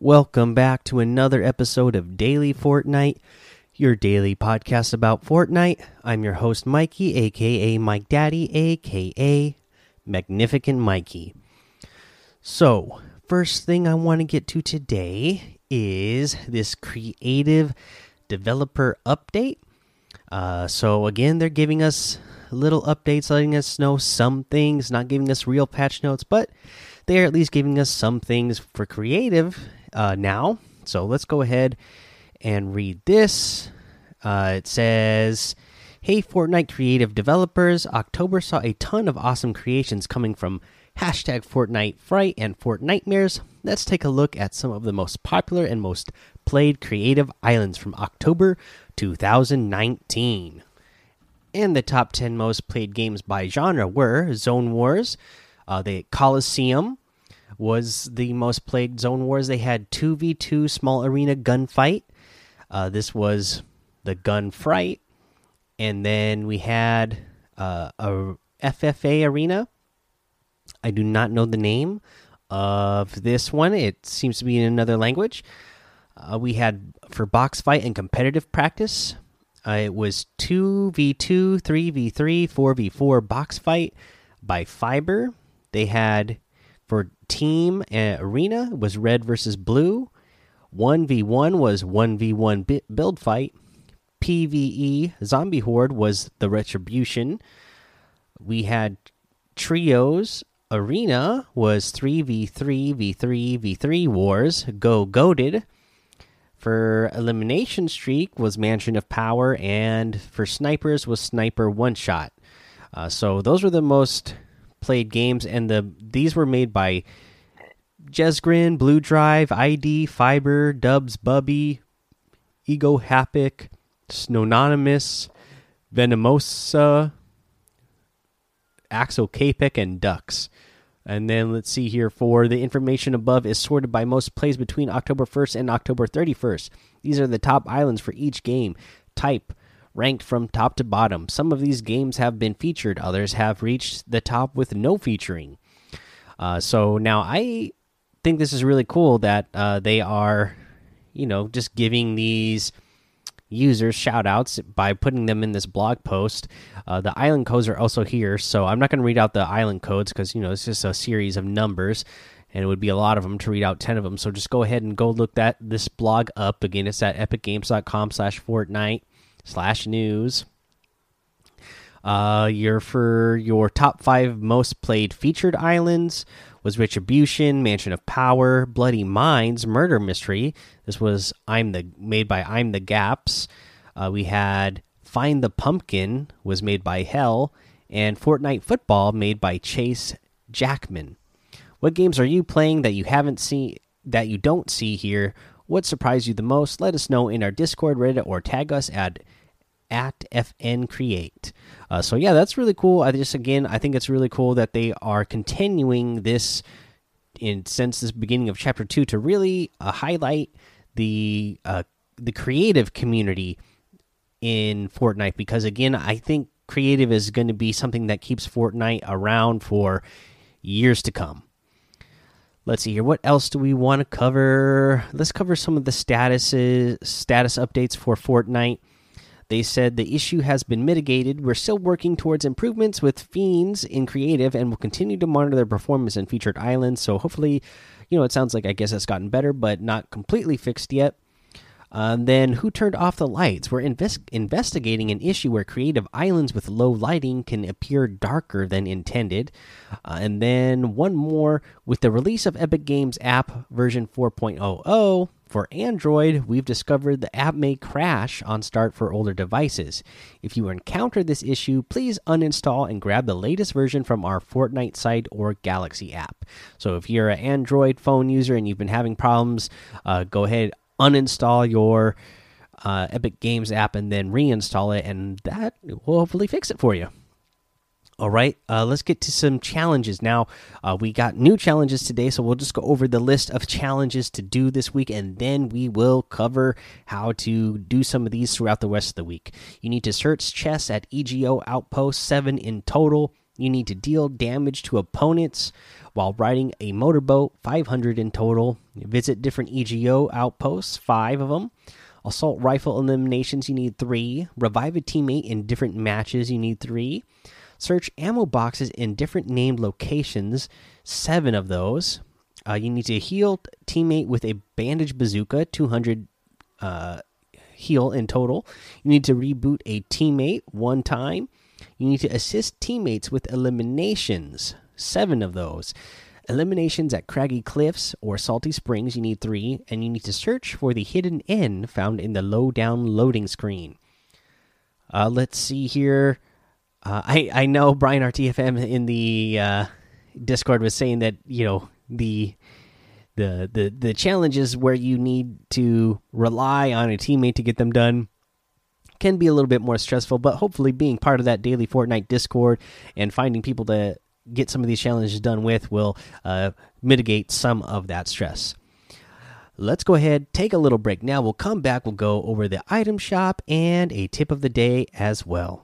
Welcome back to another episode of Daily Fortnite, your daily podcast about Fortnite. I'm your host, Mikey, aka Mike Daddy, aka Magnificent Mikey. So, first thing I want to get to today is this creative developer update. Uh, so, again, they're giving us little updates, letting us know some things, not giving us real patch notes, but they're at least giving us some things for creative uh, now. So let's go ahead and read this. Uh, it says, Hey, Fortnite creative developers, October saw a ton of awesome creations coming from hashtag Fortnite Fright and Fortnitemares. Let's take a look at some of the most popular and most played creative islands from October 2019. And the top 10 most played games by genre were Zone Wars, uh, the Coliseum, was the most played Zone Wars. They had 2v2 small arena gunfight. Uh, this was the gun fright. And then we had uh, a FFA arena. I do not know the name of this one. It seems to be in another language. Uh, we had for box fight and competitive practice. Uh, it was 2v2, 3v3, 4v4 box fight by Fiber. They had for team arena was red versus blue. 1v1 was 1v1 build fight. PvE zombie horde was the retribution. We had trios arena was 3v3 v3 v3 wars go goaded for elimination streak was mansion of power and for snipers was sniper one shot uh, so those were the most played games, and the these were made by Jesgran, Blue Drive, ID, Fiber, Dubs, Bubby, Ego Hapic, Snononymous, Venomosa, Axel Capic, and Ducks. And then let's see here for the information above is sorted by most plays between October 1st and October 31st. These are the top islands for each game. Type ranked from top to bottom. Some of these games have been featured, others have reached the top with no featuring. Uh, so now I think this is really cool that uh, they are, you know, just giving these users shout outs by putting them in this blog post. Uh, the island codes are also here, so I'm not going to read out the island codes because, you know, it's just a series of numbers and it would be a lot of them to read out 10 of them. So just go ahead and go look that this blog up. Again, it's at epicgames.com slash Fortnite slash news. Uh, your for your top five most played featured islands was Retribution, Mansion of Power, Bloody Minds, Murder Mystery. This was I'm the made by I'm the Gaps. Uh, we had Find the Pumpkin was made by Hell, and Fortnite Football made by Chase Jackman. What games are you playing that you haven't seen that you don't see here? What surprised you the most? Let us know in our Discord, Reddit, or tag us at at FN Create. Uh, so yeah, that's really cool. I just again, I think it's really cool that they are continuing this in since this beginning of chapter two to really uh, highlight the uh, the creative community in Fortnite because again, I think creative is going to be something that keeps Fortnite around for years to come. Let's see here. What else do we want to cover? Let's cover some of the statuses, status updates for Fortnite. They said the issue has been mitigated. We're still working towards improvements with Fiends in creative and will continue to monitor their performance in featured islands. So hopefully, you know, it sounds like I guess it's gotten better, but not completely fixed yet. Uh, then, who turned off the lights? We're invest investigating an issue where creative islands with low lighting can appear darker than intended. Uh, and then, one more with the release of Epic Games app version 4.00 for Android, we've discovered the app may crash on start for older devices. If you encounter this issue, please uninstall and grab the latest version from our Fortnite site or Galaxy app. So, if you're an Android phone user and you've been having problems, uh, go ahead uninstall your uh, Epic Games app and then reinstall it, and that will hopefully fix it for you. All right, uh, let's get to some challenges now. Uh, we got new challenges today, so we'll just go over the list of challenges to do this week, and then we will cover how to do some of these throughout the rest of the week. You need to search chests at EGO Outpost 7 in total. You need to deal damage to opponents while riding a motorboat, 500 in total. Visit different EGO outposts, five of them. Assault rifle eliminations, you need three. Revive a teammate in different matches, you need three. Search ammo boxes in different named locations, seven of those. Uh, you need to heal teammate with a bandage bazooka, 200 uh, heal in total. You need to reboot a teammate one time. You need to assist teammates with eliminations, seven of those. Eliminations at Craggy Cliffs or Salty Springs, you need three, and you need to search for the hidden N found in the low down loading screen. Uh, let's see here. Uh, I I know Brian RTFM in the uh, Discord was saying that you know the the the the challenges where you need to rely on a teammate to get them done can be a little bit more stressful but hopefully being part of that daily fortnite discord and finding people to get some of these challenges done with will uh, mitigate some of that stress. Let's go ahead take a little break. Now we'll come back we'll go over the item shop and a tip of the day as well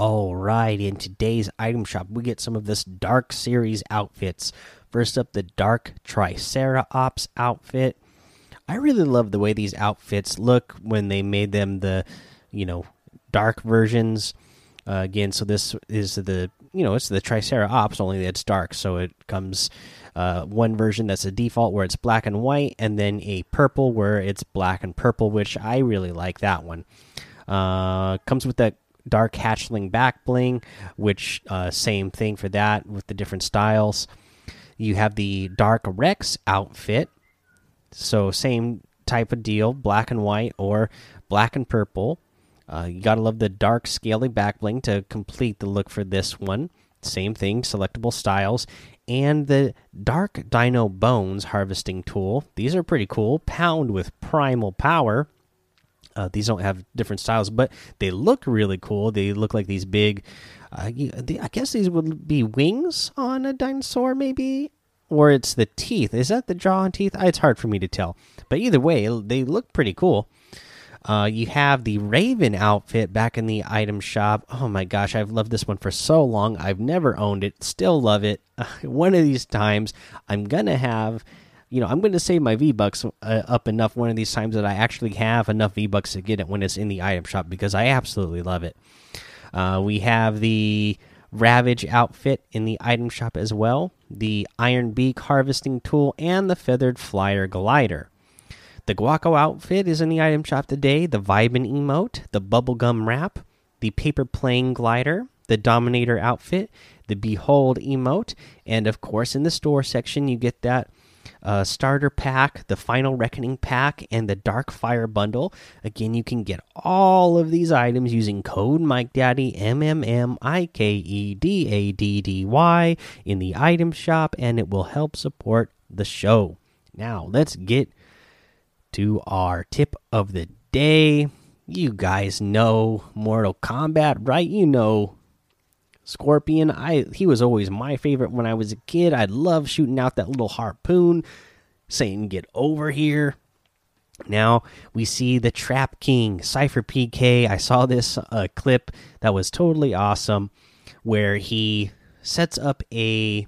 All right, in today's item shop, we get some of this Dark Series outfits. First up, the Dark Triceratops outfit. I really love the way these outfits look when they made them the, you know, dark versions. Uh, again, so this is the, you know, it's the Triceratops, only it's dark. So it comes uh, one version that's a default where it's black and white, and then a purple where it's black and purple, which I really like that one. Uh, comes with that dark hatchling back bling which uh, same thing for that with the different styles. You have the dark rex outfit. So same type of deal black and white or black and purple. Uh, you gotta love the dark scaly back bling to complete the look for this one. Same thing selectable styles. And the dark dino bones harvesting tool. These are pretty cool. Pound with primal power uh, these don't have different styles, but they look really cool. They look like these big. Uh, I guess these would be wings on a dinosaur, maybe, or it's the teeth. Is that the jaw and teeth? It's hard for me to tell, but either way, they look pretty cool. Uh, you have the Raven outfit back in the item shop. Oh my gosh, I've loved this one for so long. I've never owned it, still love it. one of these times, I'm gonna have you know, I'm going to save my V Bucks uh, up enough one of these times that I actually have enough V Bucks to get it when it's in the item shop because I absolutely love it. Uh, we have the Ravage outfit in the item shop as well, the Iron Beak harvesting tool, and the Feathered Flyer glider. The Guaco outfit is in the item shop today, the Vibin emote, the Bubblegum wrap, the Paper Plane glider, the Dominator outfit, the Behold emote, and of course in the store section you get that uh, starter pack, the Final Reckoning pack, and the Dark Fire bundle. Again, you can get all of these items using code Mike Daddy M M M I K E D A D D Y in the item shop, and it will help support the show. Now, let's get to our tip of the day. You guys know Mortal Kombat, right? You know Scorpion, I he was always my favorite when I was a kid. I love shooting out that little harpoon, saying "Get over here." Now we see the Trap King, Cypher PK. I saw this uh, clip that was totally awesome, where he sets up a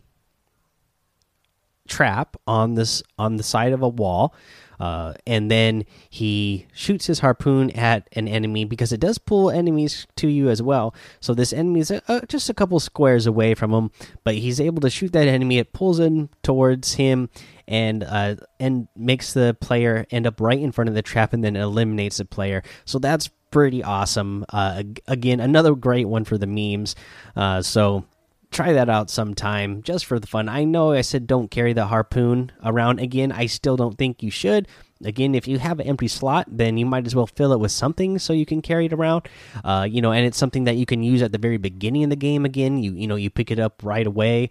trap on this on the side of a wall uh, and then he shoots his harpoon at an enemy because it does pull enemies to you as well. So this enemy is uh, just a couple squares away from him, but he's able to shoot that enemy. It pulls in towards him and uh, and makes the player end up right in front of the trap, and then eliminates the player. So that's pretty awesome. Uh, again, another great one for the memes. Uh, so try that out sometime just for the fun. I know I said don't carry the harpoon around again. I still don't think you should. again, if you have an empty slot, then you might as well fill it with something so you can carry it around. Uh, you know, and it's something that you can use at the very beginning of the game. Again, you you know you pick it up right away,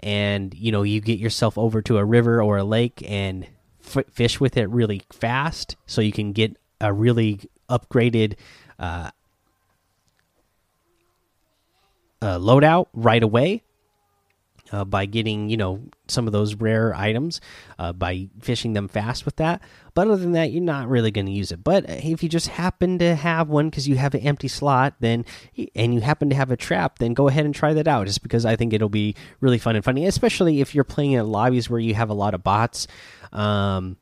and you know you get yourself over to a river or a lake and fish with it really fast, so you can get a really upgraded. Uh, uh, loadout right away uh, by getting you know some of those rare items uh, by fishing them fast with that. But other than that, you're not really going to use it. But if you just happen to have one because you have an empty slot, then and you happen to have a trap, then go ahead and try that out. Just because I think it'll be really fun and funny, especially if you're playing in lobbies where you have a lot of bots. Um,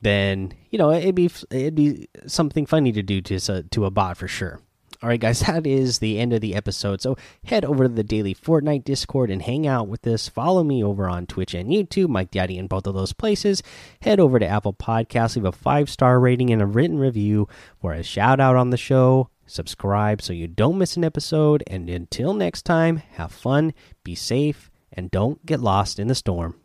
then you know it'd be it'd be something funny to do to to a bot for sure. All right, guys, that is the end of the episode. So head over to the daily Fortnite Discord and hang out with us. Follow me over on Twitch and YouTube, Mike Daddy in both of those places. Head over to Apple Podcasts, leave a five star rating and a written review for a shout out on the show. Subscribe so you don't miss an episode. And until next time, have fun, be safe, and don't get lost in the storm.